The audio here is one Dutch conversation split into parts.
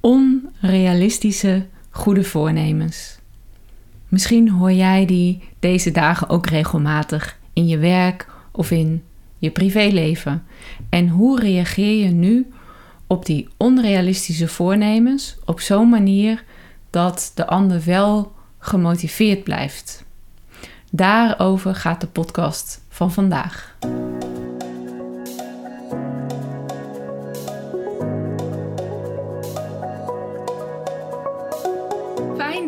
onrealistische goede voornemens. Misschien hoor jij die deze dagen ook regelmatig in je werk of in je privéleven. En hoe reageer je nu op die onrealistische voornemens op zo'n manier dat de ander wel gemotiveerd blijft? Daarover gaat de podcast van vandaag.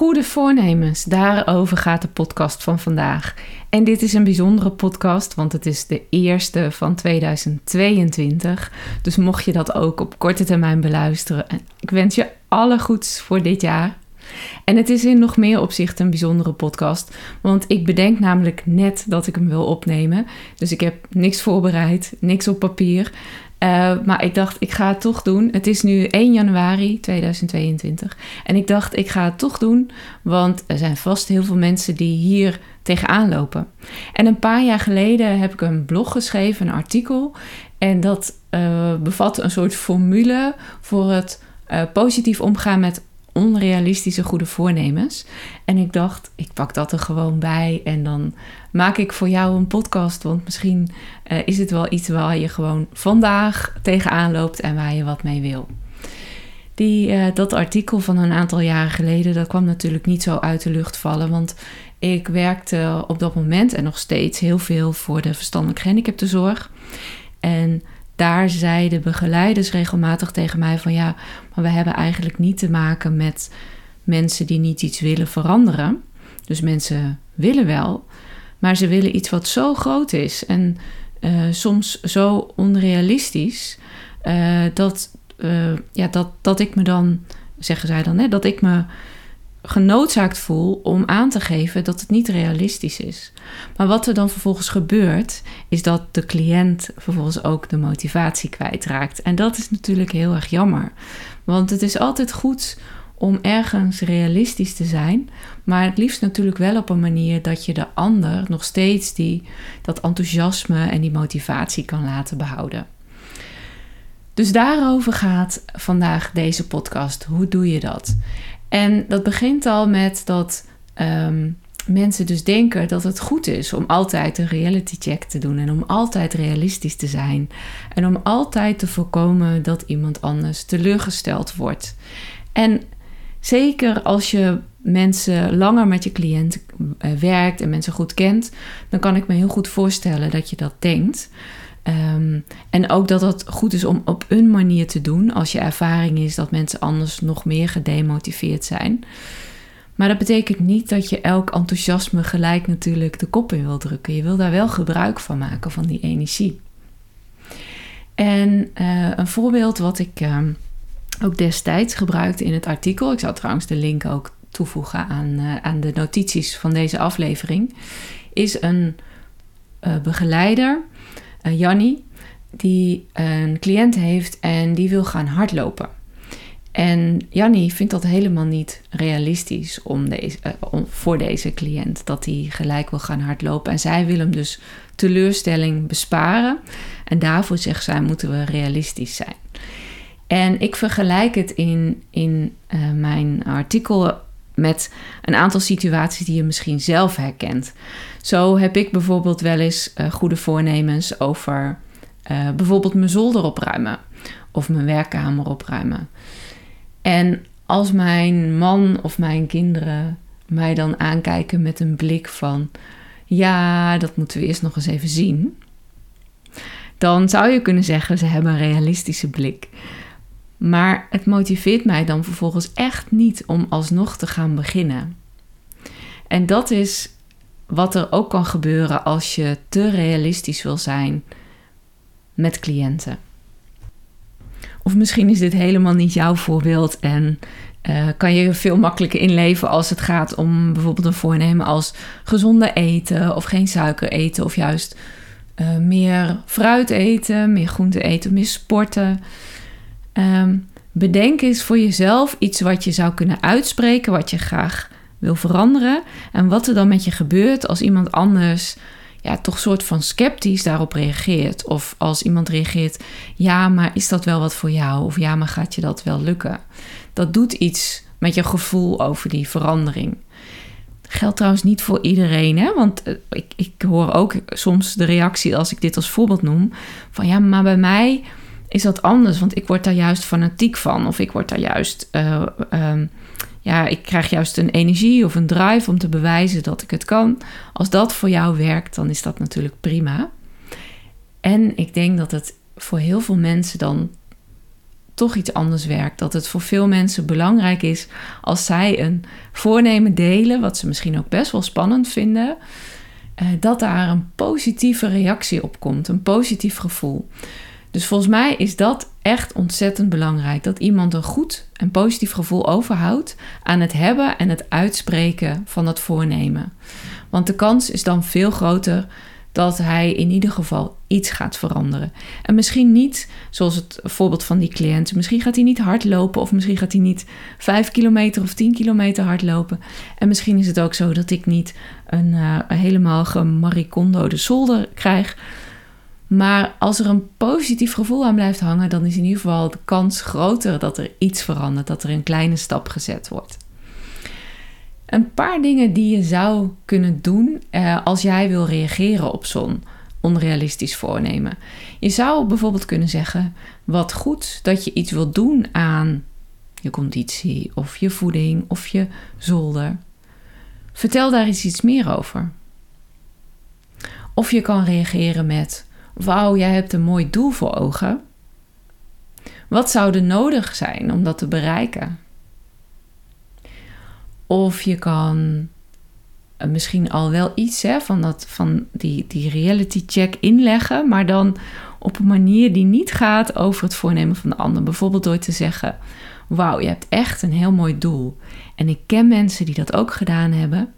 Goede voornemens, daarover gaat de podcast van vandaag. En dit is een bijzondere podcast, want het is de eerste van 2022. Dus mocht je dat ook op korte termijn beluisteren, ik wens je alle goeds voor dit jaar. En het is in nog meer opzichten een bijzondere podcast, want ik bedenk namelijk net dat ik hem wil opnemen. Dus ik heb niks voorbereid, niks op papier. Uh, maar ik dacht, ik ga het toch doen. Het is nu 1 januari 2022. En ik dacht, ik ga het toch doen. Want er zijn vast heel veel mensen die hier tegenaan lopen. En een paar jaar geleden heb ik een blog geschreven, een artikel. En dat uh, bevat een soort formule voor het uh, positief omgaan met onrealistische goede voornemens. En ik dacht, ik pak dat er gewoon bij en dan maak ik voor jou een podcast. Want misschien uh, is het wel iets waar je gewoon vandaag tegenaan loopt en waar je wat mee wil. Die, uh, dat artikel van een aantal jaren geleden, dat kwam natuurlijk niet zo uit de lucht vallen. Want ik werkte op dat moment en nog steeds heel veel voor de verstandelijk gehandicaptenzorg. En daar zeiden begeleiders regelmatig tegen mij van ja, maar we hebben eigenlijk niet te maken met mensen die niet iets willen veranderen. Dus mensen willen wel, maar ze willen iets wat zo groot is en uh, soms zo onrealistisch uh, dat, uh, ja, dat, dat ik me dan, zeggen zij dan, hè, dat ik me genoodzaakt voel om aan te geven dat het niet realistisch is. Maar wat er dan vervolgens gebeurt, is dat de cliënt vervolgens ook de motivatie kwijtraakt. En dat is natuurlijk heel erg jammer. Want het is altijd goed om ergens realistisch te zijn, maar het liefst natuurlijk wel op een manier dat je de ander nog steeds die, dat enthousiasme en die motivatie kan laten behouden. Dus daarover gaat vandaag deze podcast. Hoe doe je dat? En dat begint al met dat um, mensen dus denken dat het goed is om altijd een reality check te doen en om altijd realistisch te zijn en om altijd te voorkomen dat iemand anders teleurgesteld wordt. En zeker als je mensen langer met je cliënt eh, werkt en mensen goed kent, dan kan ik me heel goed voorstellen dat je dat denkt. Um, en ook dat het goed is om op een manier te doen als je ervaring is dat mensen anders nog meer gedemotiveerd zijn. Maar dat betekent niet dat je elk enthousiasme gelijk natuurlijk de kop in wil drukken. Je wil daar wel gebruik van maken, van die energie. En uh, een voorbeeld wat ik uh, ook destijds gebruikte in het artikel, ik zal trouwens de link ook toevoegen aan, uh, aan de notities van deze aflevering, is een begeleider uh, Jannie, die een cliënt heeft en die wil gaan hardlopen. En Jannie vindt dat helemaal niet realistisch om deze, om, voor deze cliënt dat hij gelijk wil gaan hardlopen. En zij wil hem dus teleurstelling besparen. En daarvoor zegt zij moeten we realistisch zijn. En ik vergelijk het in, in uh, mijn artikel met een aantal situaties die je misschien zelf herkent. Zo heb ik bijvoorbeeld wel eens uh, goede voornemens over uh, bijvoorbeeld mijn zolder opruimen of mijn werkkamer opruimen. En als mijn man of mijn kinderen mij dan aankijken met een blik van: ja, dat moeten we eerst nog eens even zien. Dan zou je kunnen zeggen, ze hebben een realistische blik. Maar het motiveert mij dan vervolgens echt niet om alsnog te gaan beginnen. En dat is wat er ook kan gebeuren als je te realistisch wil zijn met cliënten. Of misschien is dit helemaal niet jouw voorbeeld en uh, kan je veel makkelijker inleven als het gaat om bijvoorbeeld een voornemen als gezonde eten of geen suiker eten of juist uh, meer fruit eten, meer groente eten, meer sporten. Um, bedenk eens voor jezelf iets wat je zou kunnen uitspreken, wat je graag wil veranderen en wat er dan met je gebeurt als iemand anders ja, toch soort van sceptisch daarop reageert. Of als iemand reageert, ja, maar is dat wel wat voor jou? Of ja, maar gaat je dat wel lukken? Dat doet iets met je gevoel over die verandering. Geldt trouwens niet voor iedereen, hè? want eh, ik, ik hoor ook soms de reactie als ik dit als voorbeeld noem: van ja, maar bij mij is dat anders, want ik word daar juist fanatiek van, of ik word daar juist uh, ja, ik krijg juist een energie of een drive om te bewijzen dat ik het kan. Als dat voor jou werkt, dan is dat natuurlijk prima. En ik denk dat het voor heel veel mensen dan toch iets anders werkt. Dat het voor veel mensen belangrijk is als zij een voornemen delen, wat ze misschien ook best wel spannend vinden, eh, dat daar een positieve reactie op komt, een positief gevoel. Dus volgens mij is dat echt ontzettend belangrijk. Dat iemand een goed en positief gevoel overhoudt aan het hebben en het uitspreken van dat voornemen. Want de kans is dan veel groter dat hij in ieder geval iets gaat veranderen. En misschien niet, zoals het voorbeeld van die cliënt, misschien gaat hij niet hardlopen of misschien gaat hij niet 5 kilometer of 10 kilometer hardlopen. En misschien is het ook zo dat ik niet een, uh, helemaal gemaricondo de zolder krijg. Maar als er een positief gevoel aan blijft hangen, dan is in ieder geval de kans groter dat er iets verandert, dat er een kleine stap gezet wordt. Een paar dingen die je zou kunnen doen eh, als jij wil reageren op zo'n onrealistisch voornemen. Je zou bijvoorbeeld kunnen zeggen: Wat goed dat je iets wilt doen aan je conditie of je voeding of je zolder. Vertel daar eens iets meer over. Of je kan reageren met: Wauw, jij hebt een mooi doel voor ogen. Wat zou er nodig zijn om dat te bereiken? Of je kan eh, misschien al wel iets hè, van, dat, van die, die reality check inleggen, maar dan op een manier die niet gaat over het voornemen van de ander. Bijvoorbeeld door te zeggen: Wauw, je hebt echt een heel mooi doel. En ik ken mensen die dat ook gedaan hebben.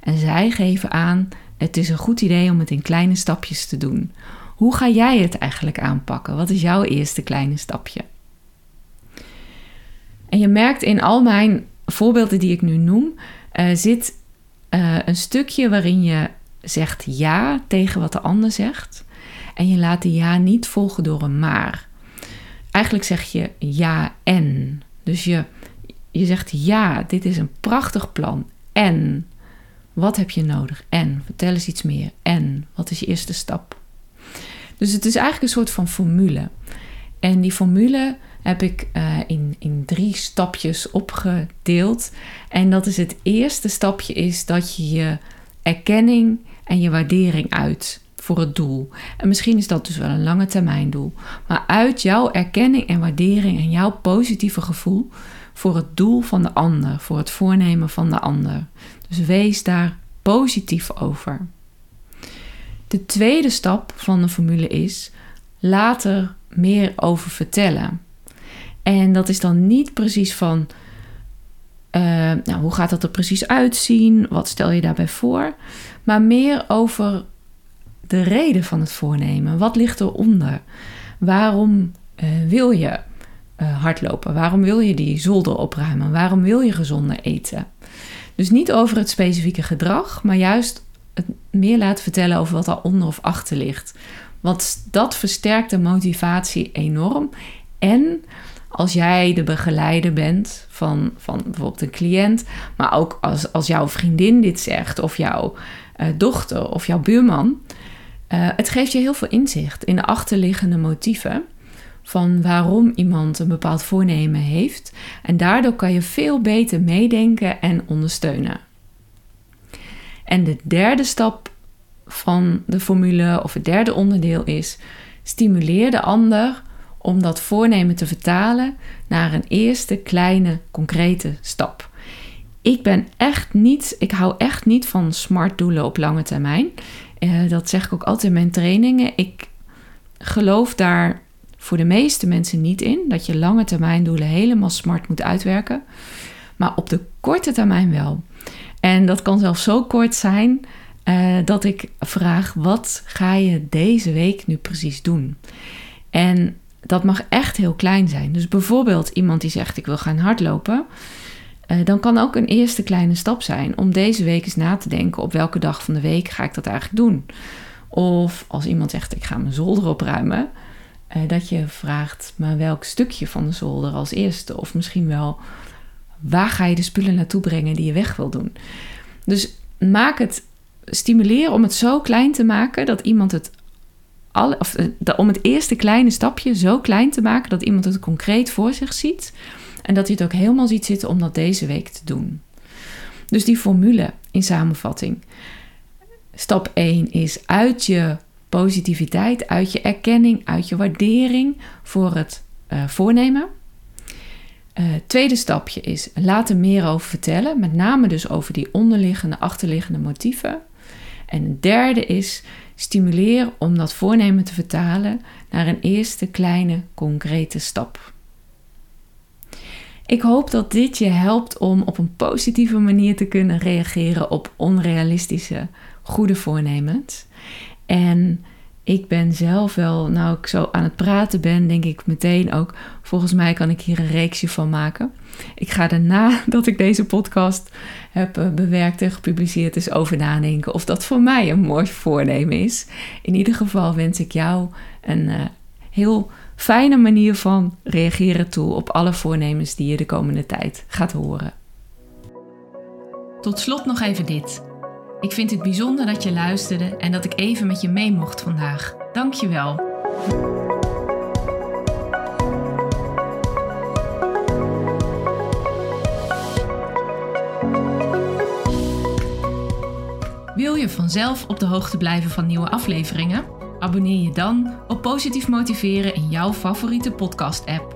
En zij geven aan: Het is een goed idee om het in kleine stapjes te doen. Hoe ga jij het eigenlijk aanpakken? Wat is jouw eerste kleine stapje? En je merkt in al mijn voorbeelden die ik nu noem, uh, zit uh, een stukje waarin je zegt ja tegen wat de ander zegt. En je laat de ja niet volgen door een maar. Eigenlijk zeg je ja en. Dus je, je zegt ja, dit is een prachtig plan. En wat heb je nodig? En vertel eens iets meer. En wat is je eerste stap? Dus het is eigenlijk een soort van formule. En die formule heb ik uh, in, in drie stapjes opgedeeld. En dat is het eerste stapje is dat je je erkenning en je waardering uit voor het doel. En misschien is dat dus wel een lange termijn doel. Maar uit jouw erkenning en waardering en jouw positieve gevoel voor het doel van de ander, voor het voornemen van de ander. Dus wees daar positief over. De tweede stap van de formule is later meer over vertellen. En dat is dan niet precies van, uh, nou, hoe gaat dat er precies uitzien? Wat stel je daarbij voor? Maar meer over de reden van het voornemen. Wat ligt eronder? Waarom uh, wil je uh, hardlopen? Waarom wil je die zolder opruimen? Waarom wil je gezonder eten? Dus niet over het specifieke gedrag, maar juist het meer laten vertellen over wat daaronder of achter ligt. Want dat versterkt de motivatie enorm. En als jij de begeleider bent van, van bijvoorbeeld een cliënt, maar ook als, als jouw vriendin dit zegt, of jouw uh, dochter of jouw buurman, uh, het geeft je heel veel inzicht in de achterliggende motieven van waarom iemand een bepaald voornemen heeft. En daardoor kan je veel beter meedenken en ondersteunen. En de derde stap van de formule of het derde onderdeel is: stimuleer de ander om dat voornemen te vertalen naar een eerste kleine concrete stap. Ik ben echt niet, ik hou echt niet van smart doelen op lange termijn. Uh, dat zeg ik ook altijd in mijn trainingen. Ik geloof daar voor de meeste mensen niet in dat je lange termijn doelen helemaal smart moet uitwerken, maar op de korte termijn wel. En dat kan zelfs zo kort zijn uh, dat ik vraag: wat ga je deze week nu precies doen? En dat mag echt heel klein zijn. Dus bijvoorbeeld iemand die zegt: Ik wil gaan hardlopen. Uh, dan kan ook een eerste kleine stap zijn om deze week eens na te denken: op welke dag van de week ga ik dat eigenlijk doen? Of als iemand zegt: Ik ga mijn zolder opruimen. Uh, dat je vraagt: Maar welk stukje van de zolder als eerste? Of misschien wel: Waar ga je de spullen naartoe brengen die je weg wil doen? Dus maak het stimuleren om het zo klein te maken dat iemand het of, eh, om het eerste kleine stapje zo klein te maken dat iemand het concreet voor zich ziet en dat hij het ook helemaal ziet zitten om dat deze week te doen. Dus die formule in samenvatting. Stap 1 is uit je positiviteit, uit je erkenning, uit je waardering voor het uh, voornemen. Uh, tweede stapje is laat er meer over vertellen, met name dus over die onderliggende, achterliggende motieven. En het derde is stimuleer om dat voornemen te vertalen naar een eerste kleine concrete stap. Ik hoop dat dit je helpt om op een positieve manier te kunnen reageren op onrealistische goede voornemens. En ik ben zelf wel, nou ik zo aan het praten ben, denk ik meteen ook, volgens mij kan ik hier een reeksje van maken. Ik ga daarna dat ik deze podcast heb eh, bewerkt en gepubliceerd is over nadenken of dat voor mij een mooi voornemen is. In ieder geval wens ik jou een uh, heel fijne manier van reageren toe op alle voornemens die je de komende tijd gaat horen. Tot slot nog even dit. Ik vind het bijzonder dat je luisterde en dat ik even met je mee mocht vandaag. Dank je wel. Wil je vanzelf op de hoogte blijven van nieuwe afleveringen? Abonneer je dan op Positief Motiveren in jouw favoriete podcast-app.